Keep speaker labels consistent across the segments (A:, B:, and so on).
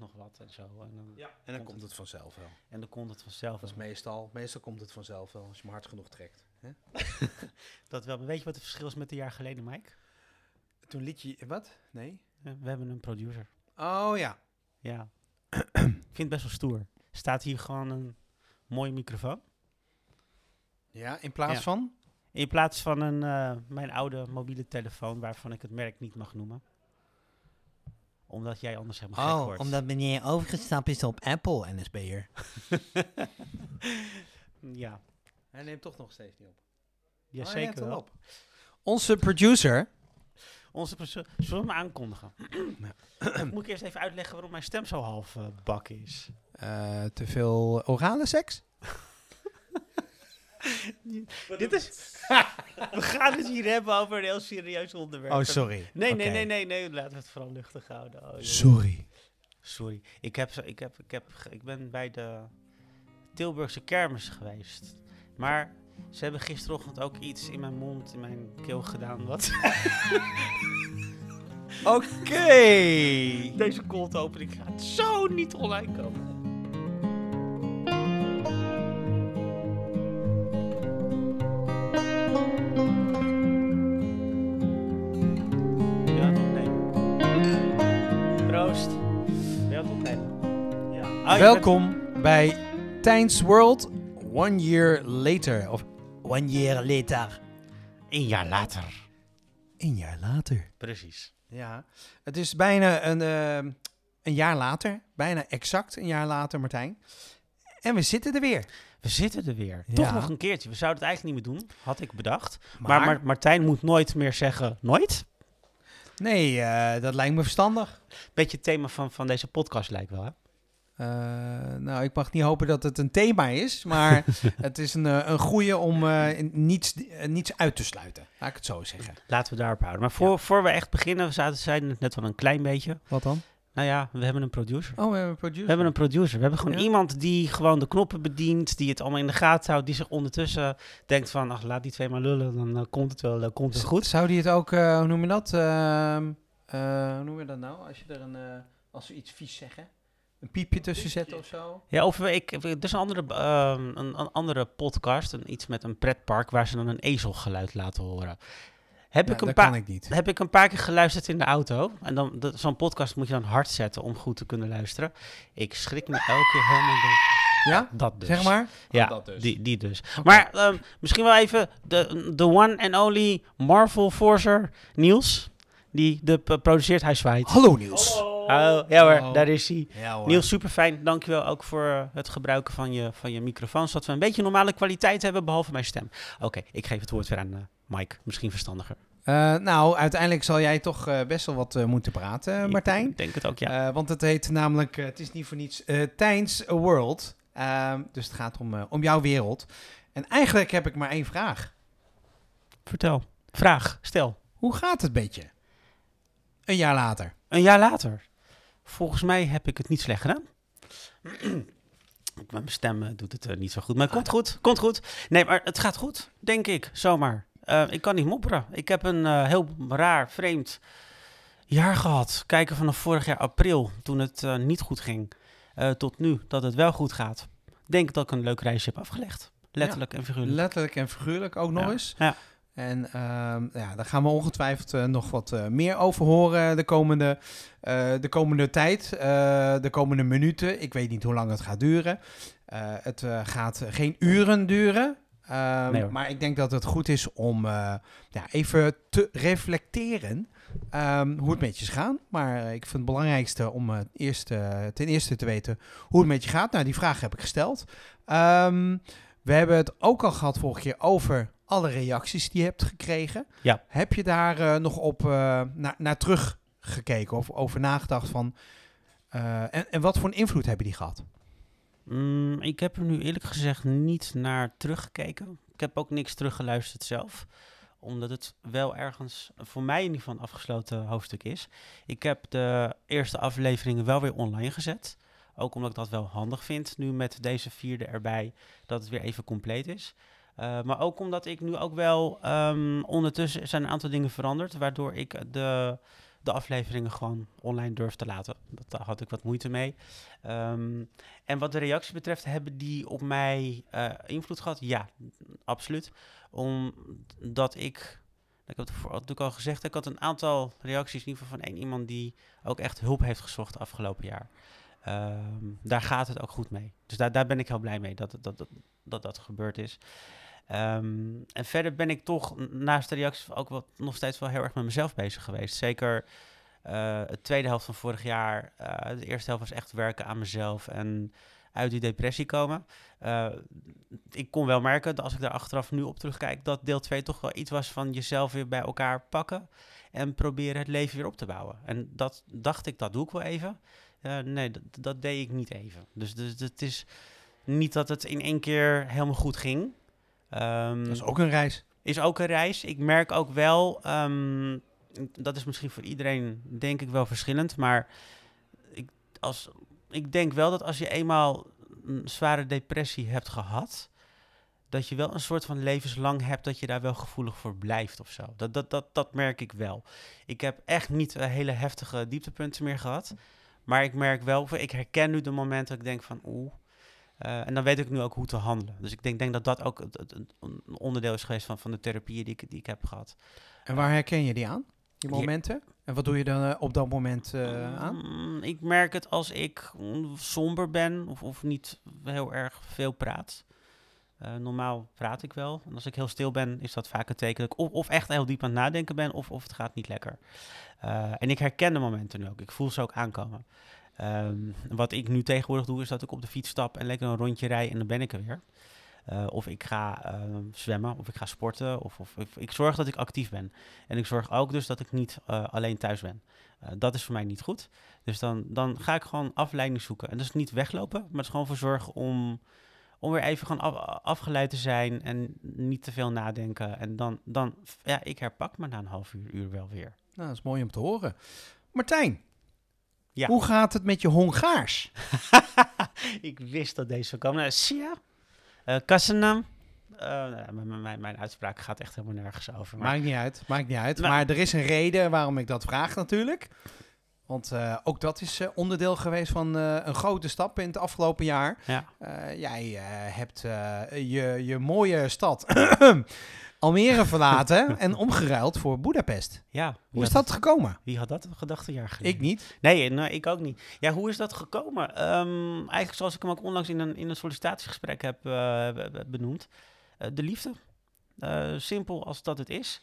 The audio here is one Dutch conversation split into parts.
A: nog wat en zo. En dan,
B: En dan komt het vanzelf wel.
A: en dan komt het vanzelf.
B: Is meestal, meestal komt het vanzelf wel als je maar hard genoeg trekt. Hè?
A: Dat wel. Maar weet je wat het verschil is met een jaar geleden, Mike?
B: Toen liet je... Wat? Nee?
A: Eh, we hebben een producer.
B: Oh ja.
A: Ja. Ik vind het best wel stoer. Staat hier gewoon een mooie microfoon.
B: Ja, in plaats
A: Ja.
B: van?
A: In plaats van een, eh, mijn oude mobiele telefoon, waarvan ik het merk niet mag noemen. Omdat jij anders helemaal gek wordt.
B: Oh, meneer overgestapt is op Apple NSB'er.
A: Ja,
B: Hij neemt toch nog steeds niet op.
A: ja
B: Oh,
A: zeker wel.
B: op. Onze producer...
A: Onze persoon... Zullen we hem aankondigen? Moet ik eerst even uitleggen waarom mijn stem zo half eh, bak is?
B: eh, te veel orale seks?
A: Dit is... we gaan het hier hebben over een heel serieus onderwerp.
B: Oh, sorry.
A: Nee, nee, nee, nee, nee. Laten we het vooral luchtig houden. Oh.
B: Sorry.
A: Sorry. Ik, heb, ik, heb, ik, heb, ik ben bij de Tilburgse kermis geweest. Maar ze hebben gisterochtend ook iets in mijn mond, in mijn keel gedaan. Wat?
B: Oké.
A: Deze cold opening gaat zo niet online komen.
B: Welkom bij Tijns World One Year Later. Of One Year Later.
A: Een jaar later.
B: Een jaar later.
A: Precies.
B: Ja, het is bijna een, ehm, een jaar later. Bijna exact een jaar later, Martijn. En we zitten er weer.
A: We zitten er weer.
B: Ja.
A: Toch nog een keertje. We zouden het eigenlijk niet meer doen, had ik bedacht.
B: Maar,
A: Maar, maar Martijn moet nooit meer zeggen nooit.
B: nee, eh, dat lijkt me verstandig.
A: Beetje het thema van, van deze podcast lijkt wel, hè?
B: Eh, nou, ik mag niet hopen dat het een thema is, maar het is een, eh, een goede om eh, niets, niets uit te sluiten. Laat ik het zo zeggen.
A: Laten we daarop houden. Maar voor, voor we echt beginnen, we zaten- zeiden het net wel een klein beetje.
B: Wat dan?
A: Nou ja, we hebben een producer.
B: Oh, we hebben een producer.
A: We hebben een producer. We hebben gewoon
B: Ja.
A: iemand die gewoon de knoppen bedient, die het allemaal in de gaten houdt, die zich ondertussen denkt van, ach, laat die twee maar lullen, dan komt het wel, dan komt het goed.
B: Zou die het ook, hoe noem je dat? Ehm, eh, hoe noem je dat nou? Als je er een, als we iets vies zeggen, een piepje tussen zetten of zo?
A: Ja, of we- ik, er is een andere, ehm, een, een andere podcast, een, iets met een pretpark, waar ze dan een ezelgeluid laten horen. Heb,
B: Ja,
A: ik een
B: dat
A: paar,
B: kan ik niet.
A: heb ik een paar keer geluisterd in de auto. En dan, dat- zo'n podcast moet je dan hard zetten om goed te kunnen luisteren. Ik schrik me elke keer helemaal door.
B: Ja?
A: Dat dus.
B: Zeg maar.
A: Ja,
B: dat dus.
A: die, die dus. Maar ehm, misschien wel even de, de one and only Marvel Forcer Niels. Die de produceert, hij zwaait.
B: Hallo Niels.
A: Oh, ja hoor,
B: Oh.
A: daar is hij.
B: Ja, hoor.
A: Niels, super fijn. Dankjewel ook voor eh, het gebruiken van je, van je microfoon. Zodat we een beetje normale kwaliteit hebben, behalve mijn stem. Oké, ik geef het woord weer aan eh, Mike. Misschien verstandiger.
B: Eh, nou, uiteindelijk zal jij toch best wel wat moeten praten,
A: Ik
B: Martijn.
A: denk het ook, ja.
B: Want het heet namelijk, het is niet voor niets, Tijns World. Ehm, dus het gaat om, om jouw wereld. En eigenlijk heb ik maar één vraag.
A: Vertel. Vraag, stel.
B: Hoe gaat het beetje? Een jaar later.
A: Een jaar later. Volgens mij heb ik het niet slecht gedaan. Mijn stem eh, doet het eh, niet zo goed, maar het komt goed. Komt goed. Nee, maar het gaat goed, denk ik, zomaar. Eh, ik kan niet mopperen. Ik heb een heel raar, vreemd jaar gehad. Kijken vanaf vorig jaar april, toen het niet goed ging, tot nu dat het wel goed gaat. Denk dat ik een leuk reisje heb afgelegd. Letterlijk en figuurlijk.
B: Letterlijk en figuurlijk ook nog
A: Ja.
B: eens.
A: Ja.
B: En ehm, ja, daar gaan we ongetwijfeld eh, nog wat eh, meer over horen de komende, eh, de komende tijd, de komende minuten. Ik weet niet hoe lang het gaat duren. Het gaat geen uren duren. Ehm,
A: Nee
B: maar ik denk dat het goed is om ja, even te reflecteren ehm, hoe het met je is gaan. Maar ik vind het belangrijkste om eerst, ten eerste te weten hoe het met je gaat. Nou, die vraag heb ik gesteld. We hebben het ook al gehad vorige keer over alle reacties die je hebt gekregen.
A: Ja.
B: Heb je daar eh, nog op eh, naar, naar teruggekeken of over nagedacht van... eh, en, en wat voor een invloed hebben die gehad?
A: Mm, ik heb er nu eerlijk gezegd niet naar teruggekeken. Ik heb ook niks teruggeluisterd zelf. Omdat het wel ergens, voor mij in ieder geval, een afgesloten hoofdstuk is. Ik heb de eerste afleveringen wel weer online gezet. Ook omdat ik dat wel handig vind, nu met deze vierde erbij, dat het weer even compleet is. Eh, maar ook omdat ik nu ook wel, ehm, ondertussen zijn een aantal dingen veranderd, waardoor ik de, de afleveringen gewoon online durf te laten. Dat, daar had ik wat moeite mee. Ehm, en wat de reactie betreft, hebben die op mij eh, invloed gehad? Ja, absoluut. Omdat ik, ik heb het natuurlijk al gezegd, ik had een aantal reacties, in ieder geval van één iemand die ook echt hulp heeft gezocht afgelopen jaar. Ehm, daar gaat het ook goed mee. Dus daar, daar ben ik heel blij mee dat dat, dat, dat, dat gebeurd is. Ehm, en verder ben ik toch naast de reacties ook wel, nog steeds wel heel erg met mezelf bezig geweest. Zeker eh de tweede helft van vorig jaar. eh, de eerste helft was echt werken aan mezelf en uit die depressie komen. Eh, ik kon wel merken dat als ik daar achteraf nu op terugkijk, dat deel 2 toch wel iets was van jezelf weer bij elkaar pakken en proberen het leven weer op te bouwen. En dat dacht ik, dat doe ik wel even. Nee, dat, dat deed ik niet even. Dus, dus het is niet dat het in één keer helemaal goed ging. Ehm,
B: Dat is ook een reis.
A: is ook een reis. Ik merk ook wel, ehm, dat is misschien voor iedereen denk ik wel verschillend, maar ik, als, ik denk wel dat als je eenmaal een zware depressie hebt gehad, dat je wel een soort van levenslang hebt dat je daar wel gevoelig voor blijft of zo. Dat, dat, dat, dat merk ik wel. Ik heb echt niet eh, hele heftige dieptepunten meer gehad, maar ik merk wel, ik herken nu de momenten dat ik denk van oeh, eh, en dan weet ik nu ook hoe te handelen. Dus ik denk, denk dat dat ook het, het- het- een onderdeel is geweest van, van de therapieën die ik, die ik heb gehad.
B: En waar herken je die aan? Die
A: Ja.
B: momenten? En wat doe je dan eh, op dat moment eh, aan?
A: Mm, ik merk het als ik mm, somber ben of, of niet heel erg veel praat. Eh, normaal praat ik wel. En als ik heel stil ben, is dat vaak een teken dat ik of, of echt heel diep aan het nadenken ben, of, of het gaat niet lekker. Eh, en ik herken de momenten nu ook. Ik voel ze ook aankomen. Ehm, wat ik nu tegenwoordig doe, is dat ik op de fiets stap en lekker een rondje rij en dan ben ik er weer. Eh, of ik ga ehm, zwemmen, of ik ga sporten, of, of, ik zorg dat ik actief ben. En ik zorg ook dus dat ik niet eh, alleen thuis ben. Eh, dat is voor mij niet goed. Dus dan, dan ga ik gewoon afleiding zoeken. En dat is niet weglopen, maar het is gewoon voor zorgen om, om weer even gewoon af- afgeleid te zijn en niet te veel nadenken. En dan, dan ja, ik herpak me na een half uur, uur wel weer.
B: Nou, dat is mooi om te horen. Martijn,
A: Ja.
B: hoe gaat het met je Hongaars?
A: ik wist dat deze zou komen. Uh, Sia, uh, Kassenam. Uh, nou, mijn, uitspraak gaat echt helemaal nergens over. Maar...
B: Maakt niet uit, maakt niet uit.
A: Nou-
B: maar er is een reden waarom ik dat vraag natuurlijk. Want eh, ook dat is eh, onderdeel geweest van eh, een grote stap in het afgelopen jaar.
A: Ja.
B: Jij hebt je, je mooie stad Almere verlaten en omgeruild voor Budapest.
A: Ja,
B: Hoe is dat gekomen?
A: Wie had dat gedacht een jaar geleden?
B: Ik niet.
A: Nee, nee, ik ook niet. Ja, hoe is dat gekomen? Ehm, eigenlijk zoals ik hem ook onlangs in een, in een sollicitatiegesprek heb be- be- benoemd. De liefde. Simpel als dat het is.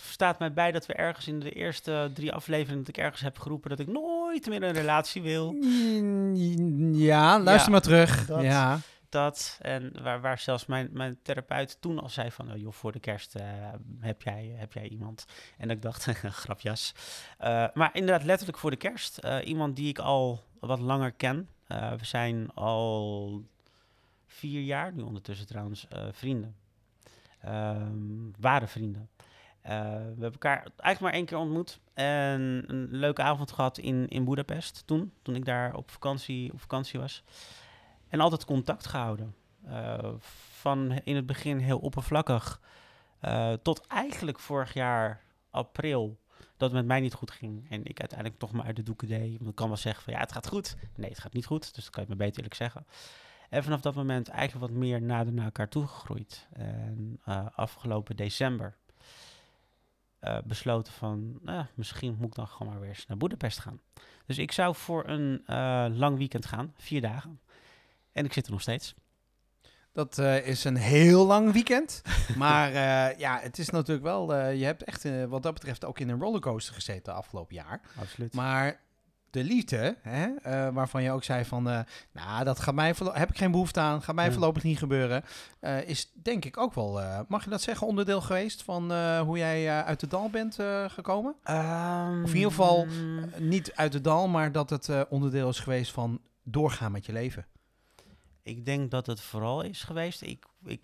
A: Het staat mij bij dat we ergens in de eerste drie afleveringen... dat ik ergens heb geroepen dat ik nooit meer een relatie wil.
B: Ja, luister
A: Ja,
B: maar terug.
A: dat-
B: Ja.
A: Dat, en waar, waar zelfs mijn, mijn therapeut toen al zei van... Oh, joh, voor de kerst eh, heb, jij, heb jij iemand. En ik dacht, grapjas. Eh, maar inderdaad, letterlijk voor de kerst. Eh, iemand die ik al wat langer ken. We zijn al vier jaar, nu ondertussen trouwens, vrienden. Ehm, waren vrienden. Eh, we hebben elkaar eigenlijk maar één keer ontmoet. En een leuke avond gehad in, in Budapest toen. Toen ik daar op vakantie, op vakantie was. En altijd contact gehouden. Eh, van in het begin heel oppervlakkig. eh, tot eigenlijk vorig jaar april. Dat het met mij niet goed ging. En ik uiteindelijk toch maar uit de doeken deed. Want ik kan wel zeggen van ja, het gaat goed. Nee, het gaat niet goed. Dus dat kan je me beter eerlijk zeggen. En vanaf dat moment eigenlijk wat meer nader naar elkaar toegegroeid. En eh, afgelopen december eh, besloten van, nou, misschien moet ik dan gewoon maar weer eens naar Boedapest gaan. Dus ik zou voor een eh, lang weekend gaan, vier dagen. En ik zit er nog steeds.
B: Dat eh, is een heel lang weekend. maar ja, het is natuurlijk wel... je hebt echt wat dat betreft ook in een rollercoaster gezeten afgelopen jaar.
A: Absoluut.
B: Maar de liefde, hè, eh, waarvan je ook zei van... eh, nou, dat gaat mij heb ik geen behoefte aan. Gaat mij
A: Ja.
B: voorlopig niet gebeuren. eh, is denk ik ook wel, mag je dat zeggen, onderdeel geweest... van hoe jij uit de dal bent gekomen? Of in ieder geval- niet uit de dal, maar dat het onderdeel is geweest van doorgaan met je leven.
A: Ik denk dat het vooral is geweest. Ik, ik,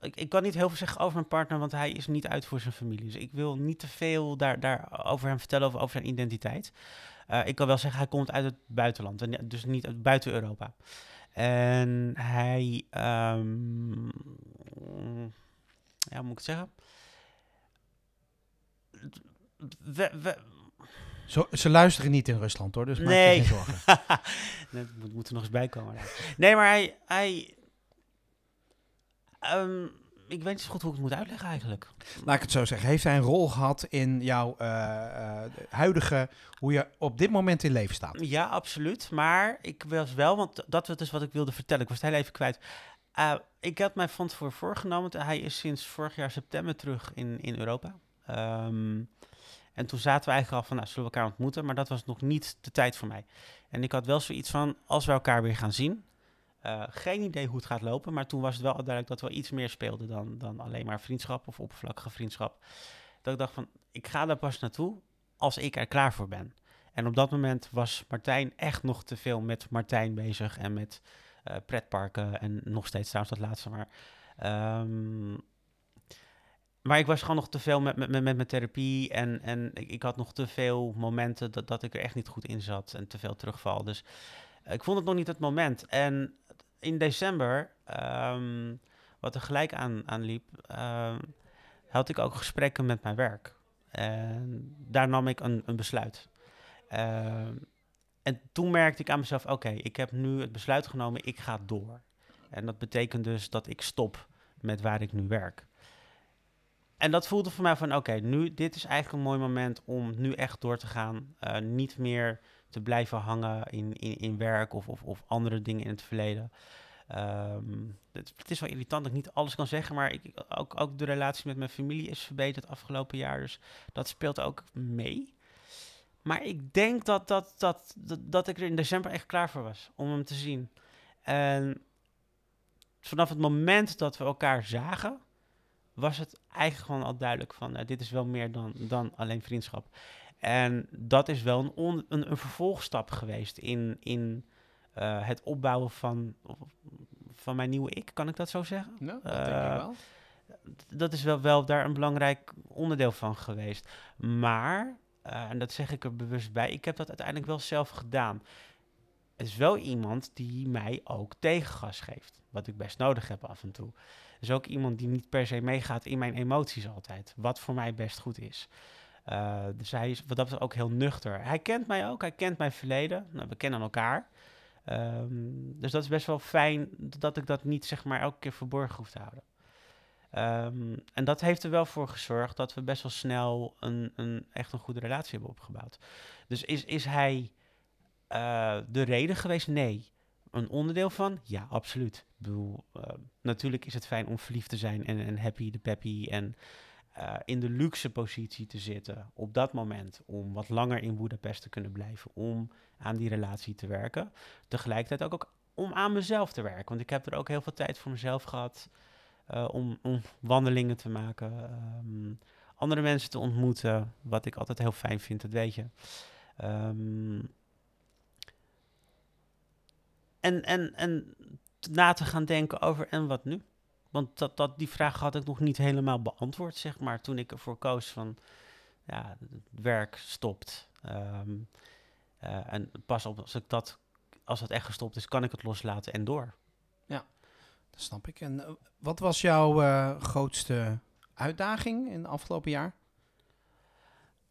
A: ik, ik kan niet heel veel zeggen over mijn partner, want hij is niet uit voor zijn familie. Dus ik wil niet te veel daar, daar over hem vertellen, over, over zijn identiteit. Eh, ik kan wel zeggen, hij komt uit het buitenland, en dus niet uit buiten Europa. En hij, ehm, ja, hoe moet ik het zeggen? we, we,
B: Zo, ze luisteren niet in Rusland hoor, dus maak
A: Nee.
B: je geen zorgen.
A: Nee, dat moet, moet er nog eens bij komen. Nee, maar hij... hij ehm, ik weet niet zo goed hoe ik het moet uitleggen eigenlijk.
B: Laat ik het zo zeggen. Heeft hij een rol gehad in jouw eh, eh, huidige, hoe je op dit moment in leven staat?
A: Ja, absoluut. Maar ik was wel, want dat was dus wat ik wilde vertellen. Ik was het heel even kwijt. Uh, ik had mij van tevoren voorgenomen. Hij is sinds vorig jaar september terug in, in Europa. Um, en toen zaten we eigenlijk al van, nou, zullen we elkaar ontmoeten? Maar dat was nog niet de tijd voor mij. En ik had wel zoiets van, als we elkaar weer gaan zien... Uh, geen idee hoe het gaat lopen, maar toen was het wel duidelijk dat we iets meer speelden dan, dan alleen maar vriendschap of oppervlakkige vriendschap. Dat ik dacht van, ik ga daar pas naartoe als ik er klaar voor ben. En op dat moment was Martijn echt nog te veel met Martijn bezig en met uh, pretparken en nog steeds trouwens dat laatste maar. Um, maar ik was gewoon nog te veel met, met, met, mijn therapie en, en ik, ik, had nog te veel momenten dat, dat ik er echt niet goed in zat en te veel terugval. Dus uh, ik vond het nog niet het moment. En in december, um, wat er gelijk aan, aan liep, uh, had ik ook gesprekken met mijn werk. En daar nam ik een, een besluit. Uh, en toen merkte ik aan mezelf, oké, ik heb nu het besluit genomen, ik ga door. En dat betekent dus dat ik stop met waar ik nu werk. En dat voelde voor mij van, oké, nu, dit is eigenlijk een mooi moment om nu echt door te gaan. Uh, niet meer te blijven hangen in, in, in werk of, of, of andere dingen in het verleden. Um, het, is wel irritant dat ik niet alles kan zeggen, maar ik, ook, ook de relatie met mijn familie is verbeterd afgelopen jaar. Dus dat speelt ook mee. Maar ik denk dat, dat, dat, dat, dat ik er in december echt klaar voor was om hem te zien. En vanaf het moment dat we elkaar zagen, was het eigenlijk gewoon al duidelijk van uh, dit is wel meer dan, dan alleen vriendschap. En dat is wel een, on, een, een vervolgstap geweest in, in uh, het opbouwen van, van mijn nieuwe ik, kan ik dat zo zeggen?
B: Dat uh, denk ik wel.
A: Dat is wel, wel daar een belangrijk onderdeel van geweest. Maar, uh, en dat zeg ik er bewust bij, ik heb dat uiteindelijk wel zelf gedaan. Het is wel iemand die mij ook tegengas geeft, wat ik best nodig heb af en toe. Dus ook iemand die niet per se meegaat in mijn emoties altijd. Wat voor mij best goed is. Uh, dus hij is wat dat betreft ook heel nuchter. Hij kent mij ook, hij kent mijn verleden. Nou, we kennen elkaar. Um, dus dat is best wel fijn dat ik dat niet zeg maar elke keer verborgen hoef te houden. Um, en dat heeft er wel voor gezorgd dat we best wel snel een, een echt een goede relatie hebben opgebouwd. Dus is, is hij uh, de reden geweest? Nee. Een onderdeel van? Ja, absoluut. Ik bedoel, uh, natuurlijk is het fijn om verliefd te zijn en, en happy de peppy en uh, in de luxe positie te zitten op dat moment om wat langer in Boedapest te kunnen blijven, om aan die relatie te werken. Tegelijkertijd ook, ook om aan mezelf te werken, want ik heb er ook heel veel tijd voor mezelf gehad uh, om, om, wandelingen te maken, um, andere mensen te ontmoeten, wat ik altijd heel fijn vind, dat weet je. Um, en, en, en na te gaan denken over en wat nu? Want dat, dat, die vraag had ik nog niet helemaal beantwoord, zeg maar, toen ik ervoor koos van, ja, het werk stopt. Um, uh, en pas op, als ik dat, als het echt gestopt is, kan ik het loslaten en door.
B: Ja, dat snap ik. En uh, wat was jouw uh, grootste uitdaging in het afgelopen jaar?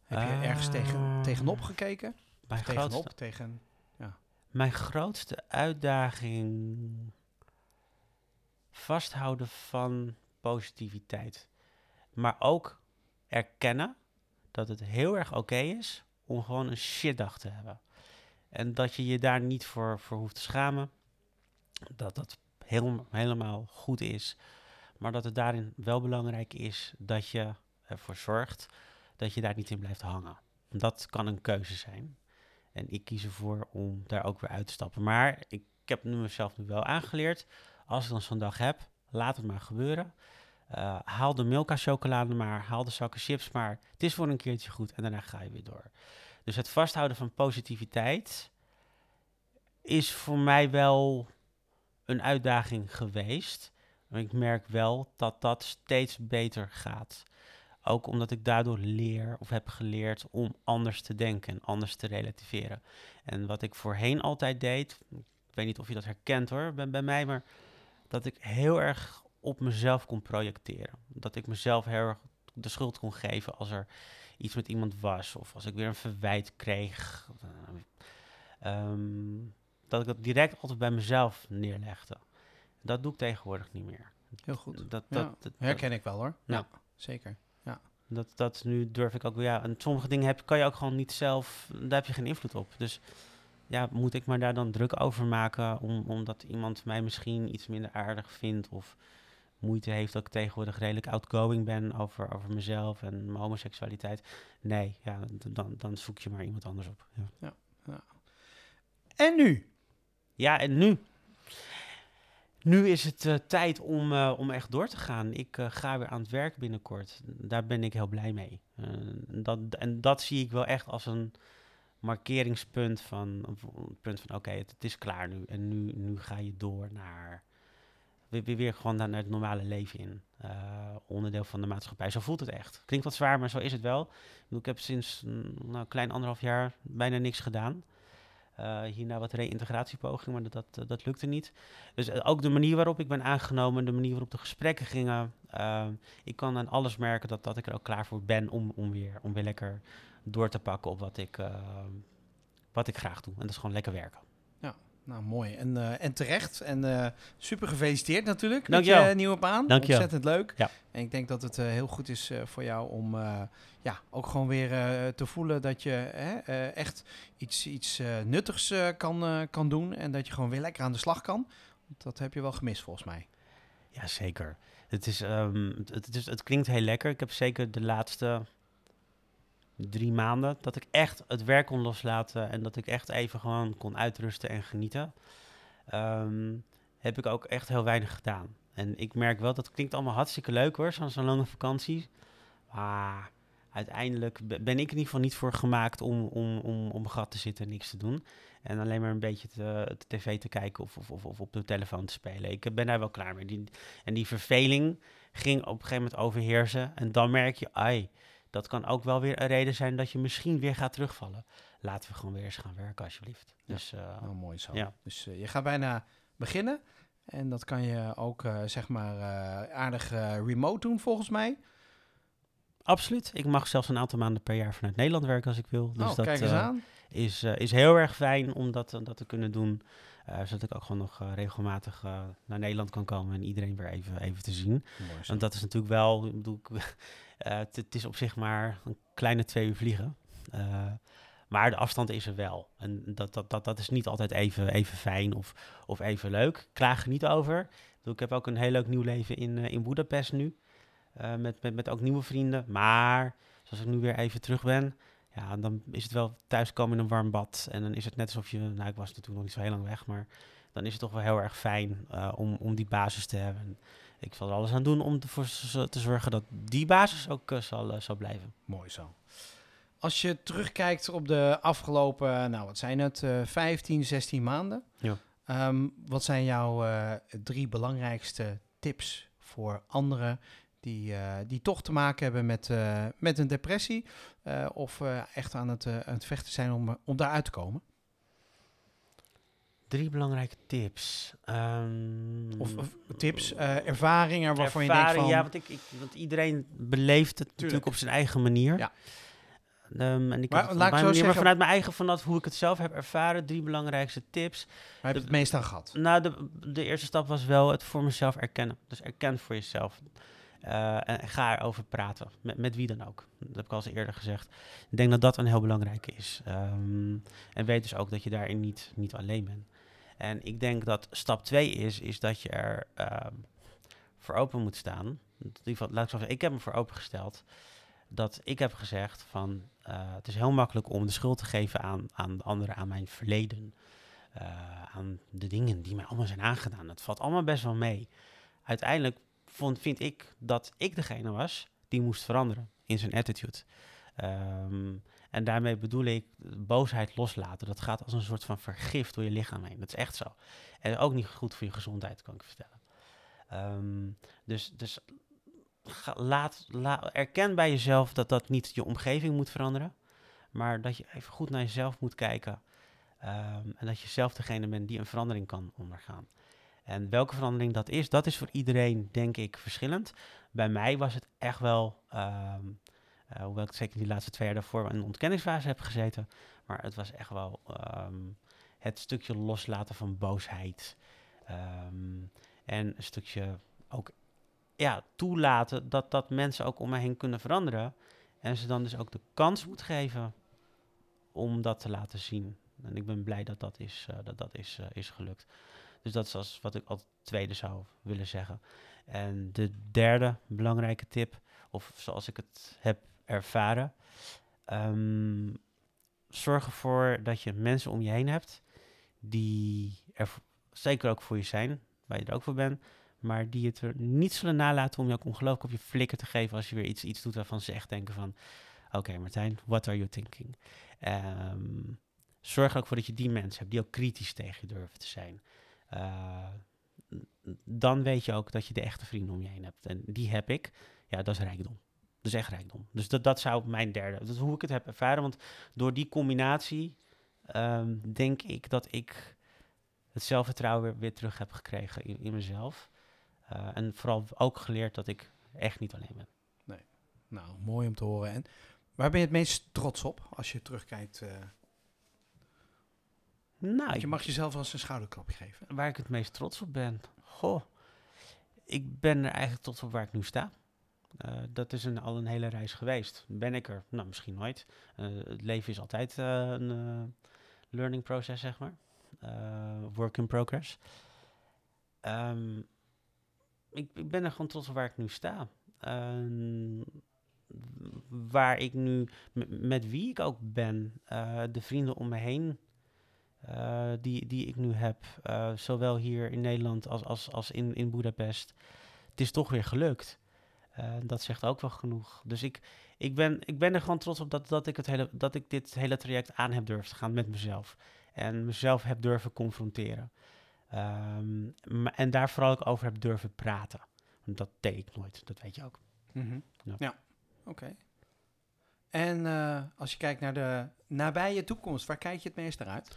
B: Heb je ergens tegen, tegenop gekeken?
A: Mijn
B: tegenop,
A: grootste,
B: tegen...
A: mijn grootste uitdaging vasthouden van positiviteit. Maar ook erkennen dat het heel erg oké is om gewoon een shitdag te hebben. En dat je je daar niet voor, voor hoeft te schamen. Dat dat heel, helemaal goed is. Maar dat het daarin wel belangrijk is dat je ervoor zorgt dat je daar niet in blijft hangen. Dat kan een keuze zijn. En ik kies ervoor om daar ook weer uit te stappen. Maar ik, ik heb nu mezelf nu wel aangeleerd. Als ik dan zo'n dag heb, laat het maar gebeuren. Uh, haal de Milka chocolade maar, haal de zakken chips maar. Het is voor een keertje goed en daarna ga je weer door. Dus het vasthouden van positiviteit is voor mij wel een uitdaging geweest. Maar ik merk wel dat dat steeds beter gaat. Ook omdat ik daardoor leer of heb geleerd om anders te denken en anders te relativeren. En wat ik voorheen altijd deed, ik weet niet of je dat herkent hoor, bij mij, maar dat ik heel erg op mezelf kon projecteren. Dat ik mezelf heel erg de schuld kon geven als er iets met iemand was, of als ik weer een verwijt kreeg, eh, ehm, dat ik dat direct altijd bij mezelf neerlegde. Dat doe ik tegenwoordig niet meer.
B: Heel goed.
A: Dat, dat,
B: Ja,
A: dat, dat,
B: Herken ik wel hoor. Ja,
A: Ja.
B: zeker.
A: dat, dat nu durf ik ook weer. Ja, en sommige dingen heb, kan je ook gewoon niet zelf. Daar heb je geen invloed op. Dus ja, moet ik maar daar dan druk over maken. Om, omdat iemand mij misschien iets minder aardig vindt. Of moeite heeft dat ik tegenwoordig redelijk outgoing ben over, over mezelf en mijn homoseksualiteit. Nee, ja, dan, dan zoek je maar iemand anders op. Ja,
B: En nu?
A: ja en nu? Nu is het eh, tijd om, eh, om echt door te gaan. Ik eh, ga weer aan het werk binnenkort. Daar ben ik heel blij mee. Dat, en dat zie ik wel echt als een markeringspunt van, punt van oké, het, is klaar nu. En nu, nu ga je door naar weer, weer, gewoon naar, het normale leven in. Eh, onderdeel van de maatschappij. Zo voelt het echt. Klinkt wat zwaar, maar zo is het wel. Ik, heb sinds mm, nou, een klein anderhalf jaar bijna niks gedaan. Eh, hierna wat reïntegratiepogingen, maar dat, dat, eh, lukte niet. Dus ook de manier waarop ik ben aangenomen, de manier waarop de gesprekken gingen. ik kan aan alles merken dat, dat ik er ook klaar voor ben om, om, weer, om weer lekker door te pakken op wat ik, eh, wat ik graag doe. En dat is gewoon lekker werken.
B: Nou, mooi. En, eh, en terecht. En eh, super gefeliciteerd natuurlijk met
A: Dankjewel.
B: je nieuwe baan.
A: Dankjewel.
B: Ontzettend leuk.
A: Ja.
B: En ik denk dat het heel goed is voor jou om ja, ook gewoon weer te voelen dat je echt iets, iets nuttigs kan, kan doen. En dat je gewoon weer lekker aan de slag kan. Want Dat heb je wel gemist volgens mij.
A: Ja, zeker. Het, is, ehm, het, het, is, het klinkt heel lekker. Ik heb zeker de laatste drie maanden dat ik echt het werk kon loslaten en dat ik echt even gewoon kon uitrusten en genieten. Ehm, heb ik ook echt heel weinig gedaan. En ik merk wel, dat klinkt allemaal hartstikke leuk hoor, zo'n lange vakantie. Maar uiteindelijk be- ben ik in ieder geval niet voor gemaakt om, om, om, om gat te zitten en niks te doen. En alleen maar een beetje te, te tv te kijken of, of, of, of op de telefoon te spelen. Ik ben daar wel klaar mee. Die, en die verveling ging op een gegeven moment overheersen. En dan merk je, ai, dat kan ook wel weer een reden zijn dat je misschien weer gaat terugvallen. Laten we gewoon weer eens gaan werken, alsjeblieft.
B: Ja.
A: Dus eh,
B: Nou, mooi zo.
A: Ja.
B: Dus eh, je gaat bijna beginnen. En dat kan je ook eh, zeg maar aardig remote doen volgens mij.
A: absoluut. Ik mag zelfs een aantal maanden per jaar vanuit Nederland werken als ik wil. Dus
B: oh,
A: dat
B: kijk eens aan.
A: is, is heel erg fijn om dat, dat te kunnen doen. zodat ik ook gewoon nog regelmatig naar Nederland kan komen en iedereen weer even, even te zien. Want dat is natuurlijk wel, ik bedoel, ik, het, het is op zich maar een kleine twee uur vliegen. Eh, maar de afstand is er wel. En dat, dat, dat, dat is niet altijd even, even fijn of, of even leuk. Klaag er niet over. Ik, heb ook een heel leuk nieuw leven in, eh, in Budapest nu. Eh, met, met, met ook nieuwe vrienden. Maar zoals ik nu weer even terug ben, ja, dan is het wel thuiskomen in een warm bad. En dan is het net alsof je, nou ik was natuurlijk nog niet zo heel lang weg, maar dan is het toch wel heel erg fijn eh, om, om die basis te hebben. Ik zal er alles aan doen om ervoor te zorgen dat die basis ook eh, zal, eh, zal blijven.
B: Mooi zo. Als je terugkijkt op de afgelopen, nou wat zijn het, eh 15, 16 maanden.
A: Ja.
B: Ehm, wat zijn jouw eh, drie belangrijkste tips voor anderen die, eh, die toch te maken hebben met, eh, met een depressie? eh, of eh, echt aan het, eh, aan het vechten zijn om, eh, om daaruit te komen?
A: Drie belangrijke tips. Ehm,
B: Of, of tips, eh, ervaringen waarvan je denkt van...
A: Ja, want, ik, ik, want iedereen beleeft het natuurlijk op zijn eigen manier.
B: Ja.
A: Ehm, en ik
B: Maar laat ik zo
A: maar vanuit mijn eigen, vanaf hoe ik het zelf heb ervaren, drie belangrijkste tips.
B: Waar heb je het meest aan gehad?
A: Nou, de, de eerste stap was wel het voor mezelf erkennen. Dus erken voor jezelf. Eh, en ga erover praten. Met, met wie dan ook. Dat heb ik al eens eerder gezegd. Ik denk dat dat een heel belangrijke is. Ehm, en weet dus ook dat je daarin niet, niet alleen bent. En ik denk dat stap twee is, is dat je er ehm, voor open moet staan. Geval, laat ik zo zeggen, ik heb me voor opengesteld. Dat ik heb gezegd van, eh, het is heel makkelijk om de schuld te geven aan, aan de anderen, aan mijn verleden. eh, aan de dingen die mij allemaal zijn aangedaan. Dat valt allemaal best wel mee. Uiteindelijk vond, vind ik dat ik degene was die moest veranderen in zijn attitude. Ehm, en daarmee bedoel ik boosheid loslaten. Dat gaat als een soort van vergif door je lichaam heen. Dat is echt zo. En ook niet goed voor je gezondheid, kan ik vertellen. Ehm, dus dus laat, la- erken bij jezelf dat dat niet je omgeving moet veranderen. Maar dat je even goed naar jezelf moet kijken. Ehm, en dat je zelf degene bent die een verandering kan ondergaan. En welke verandering dat is, dat is voor iedereen, denk ik, verschillend. Bij mij was het echt wel ehm, Eh, hoewel ik zeker die laatste twee jaar daarvoor een ontkenningsfase heb gezeten. Maar het was echt wel ehm, het stukje loslaten van boosheid. Ehm, en een stukje ook ja, toelaten dat, dat mensen ook om mij heen kunnen veranderen. En ze dan dus ook de kans moet geven om dat te laten zien. En ik ben blij dat dat is, eh, dat dat is, eh, is gelukt. Dus dat is als wat ik als tweede zou willen zeggen. En de derde belangrijke tip, of zoals ik het heb ervaren, ehm, zorg ervoor dat je mensen om je heen hebt die er zeker ook voor je zijn, waar je er ook voor bent, maar die het er niet zullen nalaten om ook ongelooflijk op je flikker te geven als je weer iets, iets doet waarvan ze echt denken van, oké Martijn, what are you thinking? Ehm, zorg er ook voor dat je die mensen hebt die ook kritisch tegen je durven te zijn. Eh, dan weet je ook dat je de echte vrienden om je heen hebt. En die heb ik. Ja, dat is rijkdom. Dat is echt rijkdom. Dus dat, dat zou mijn derde. Dat is hoe ik het heb ervaren. Want door die combinatie ehm, denk ik dat ik het zelfvertrouwen weer, weer terug heb gekregen in, in mezelf. Eh, en vooral ook geleerd dat ik echt niet alleen ben.
B: Nou, mooi om te horen. En waar ben je het meest trots op als je terugkijkt? eh,
A: Nou,
B: je mag jezelf wel eens een schouderklapje geven.
A: waar ik het meest trots op ben. Goh, ik ben er eigenlijk trots op waar ik nu sta. Eh, dat is een, al een hele reis geweest. Ben ik er? Nou, misschien nooit. Eh, het leven is altijd eh, een learning process, zeg maar. Work in progress. Ehm, ik, ik ben er gewoon trots op waar ik nu sta. Ehm, waar ik nu, met wie ik ook ben, de vrienden om me heen die, die ik nu heb, zowel hier in Nederland als, als, als in, in Budapest. Het is toch weer gelukt. Eh, dat zegt ook wel genoeg. Dus ik, ik, ben, ik ben er gewoon trots op dat, dat, ik het hele, dat ik dit hele traject aan heb durven te gaan met mezelf. En mezelf heb durven confronteren. Ehm, en daar vooral ook over heb durven praten. Want dat deed ik nooit, dat weet je ook.
B: Mhm.
A: Ja.
B: Ja, oké. En eh, als je kijkt naar de nabije toekomst, waar kijk je het meest naar uit?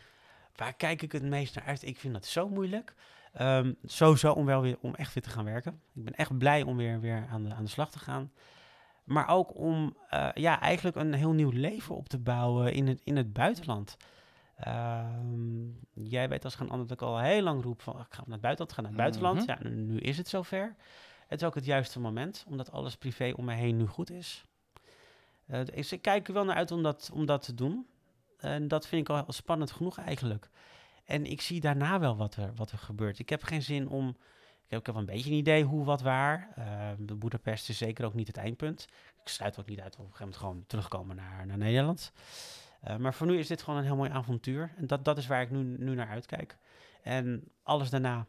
A: Waar kijk ik het meest naar uit? Ik vind dat zo moeilijk. Ehm, sowieso om wel weer om echt weer te gaan werken. Ik ben echt blij om weer, weer aan, de, aan de slag te gaan. Maar ook om eh, ja, eigenlijk een heel nieuw leven op te bouwen in het, in het buitenland. Ehm, jij weet als geen ander dat ik al heel lang roep van ik ga naar het buitenland, ga naar het buitenland.
B: Mhm.
A: Ja, nu, nu is het zover. Het is ook het juiste moment, omdat alles privé om me heen nu goed is. Eh, dus ik kijk er wel naar uit om dat, om dat te doen. En dat vind ik al spannend genoeg eigenlijk. En ik zie daarna wel wat er, wat er gebeurt. Ik heb geen zin om. Ik heb, ik heb een beetje een idee hoe, wat, waar. De Boedapest is zeker ook niet het eindpunt. Ik sluit ook niet uit op een gegeven moment gewoon terugkomen naar, naar Nederland. Eh, maar voor nu is dit gewoon een heel mooi avontuur. En dat, dat is waar ik nu, nu naar uitkijk. En alles daarna.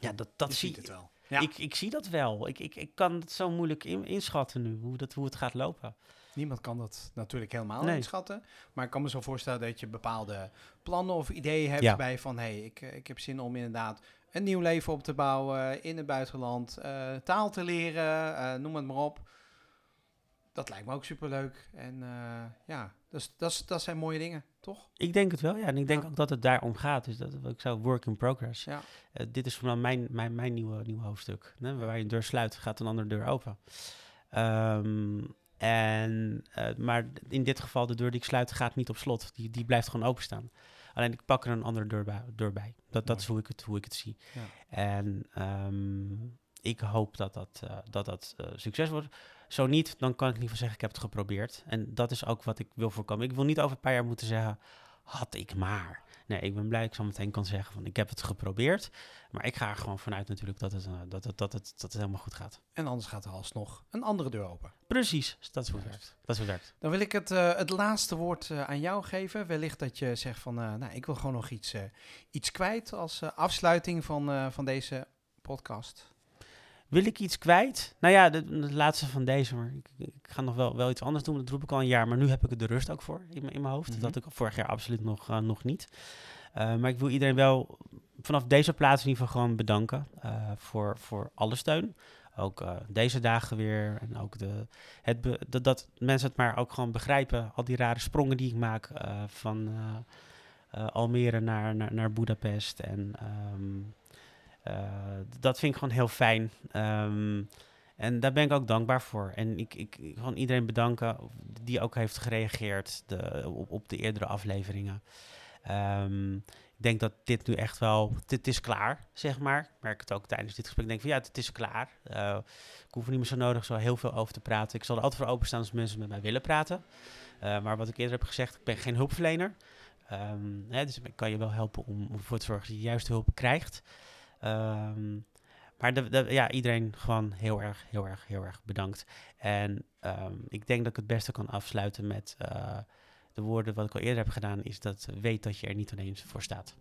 A: Ja, dat, dat
B: Je
A: zie
B: het wel. Ja.
A: Ik, ik zie dat wel. Ik, ik, ik kan het zo moeilijk in- inschatten nu, hoe, dat, hoe het gaat lopen.
B: Niemand kan dat natuurlijk helemaal
A: Nee.
B: inschatten. Maar ik kan me zo voorstellen dat je bepaalde plannen of ideeën hebt
A: Ja.
B: bij van... hé, hey, ik, eh, ik heb zin om inderdaad een nieuw leven op te bouwen in het buitenland. eh, taal te leren, eh, noem het maar op. Dat lijkt me ook superleuk. En ja, dus, dat, dat zijn mooie dingen, toch?
A: Ik denk het wel, ja. En ik denk
B: Ja.
A: ook dat het daarom gaat. Dus dat ik zou work in progress.
B: Ja.
A: Dit is vooral mijn, mijn, mijn nieuwe, nieuwe hoofdstuk. Waar je een deur sluit, gaat een andere deur open. Ehm, en, eh, maar in dit geval, de deur die ik sluit, gaat niet op slot. Die, die blijft gewoon openstaan. Alleen ik pak er een andere deur bij. Deur bij. Dat, dat is hoe ik het, hoe ik het zie.
B: Ja.
A: En ehm, ik hoop dat dat, eh, dat, dat eh, succes wordt. Zo niet, dan kan ik in ieder geval zeggen, ik heb het geprobeerd. En dat is ook wat ik wil voorkomen. Ik wil niet over een paar jaar moeten zeggen, had ik maar. Nee, ik ben blij dat ik zo meteen kan zeggen van, ik heb het geprobeerd. Maar ik ga er gewoon vanuit natuurlijk dat het, eh, dat het, dat het, dat het helemaal goed gaat.
B: En anders gaat er alsnog een andere deur open.
A: Precies, dat is hoe het werkt. Dat is hoe het werkt.
B: Dan wil ik het, eh, het laatste woord eh, aan jou geven. Wellicht dat je zegt van, nou, ik wil gewoon nog iets, iets kwijt als afsluiting van, van deze podcast.
A: Wil ik iets kwijt? Nou ja, de, de laatste van deze, maar ik, ik ga nog wel, wel iets anders doen. Dat roep ik al een jaar, maar nu heb ik er de rust ook voor in, mijn- in mijn hoofd.
B: Mhm.
A: Dat had ik vorig jaar absoluut nog, eh, nog niet. Eh, maar ik wil iedereen wel vanaf deze plaats in ieder geval gewoon bedanken eh, voor, voor alle steun. Ook deze dagen weer. En ook de, het be- dat, dat mensen het maar ook gewoon begrijpen. Al die rare sprongen die ik maak van Almere naar, naar, naar Budapest. En ehm, eh, dat vind ik gewoon heel fijn. Ehm, En daar ben ik ook dankbaar voor. En ik, ik, iedereen bedanken die ook heeft gereageerd de, op, op de eerdere afleveringen. Ehm, ik denk dat dit nu echt wel, dit is klaar, zeg maar. Ik merk het ook tijdens dit gesprek. Ik denk van ja, het is klaar. Uh, ik hoef er niet meer zo nodig zo heel veel over te praten. Ik zal er altijd voor openstaan als mensen met mij willen praten. Uh, maar wat ik eerder heb gezegd, ik ben geen hulpverlener. Um, hè, dus ik kan je wel helpen om, om ervoor te zorgen dat je juist hulp krijgt. Um, maar de, de, ja, iedereen gewoon heel erg, heel erg, heel erg bedankt. En um, ik denk dat ik het beste kan afsluiten met uh, de woorden wat ik al eerder heb gedaan, is dat weet dat je er niet alleen voor staat.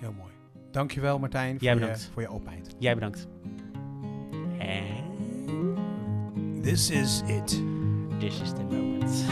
B: Heel mooi. Dankjewel Martijn
A: Jij
B: voor,
A: bedankt.
B: je, voor je openheid.
A: Jij bedankt. En
B: This is it.
A: this is the moment.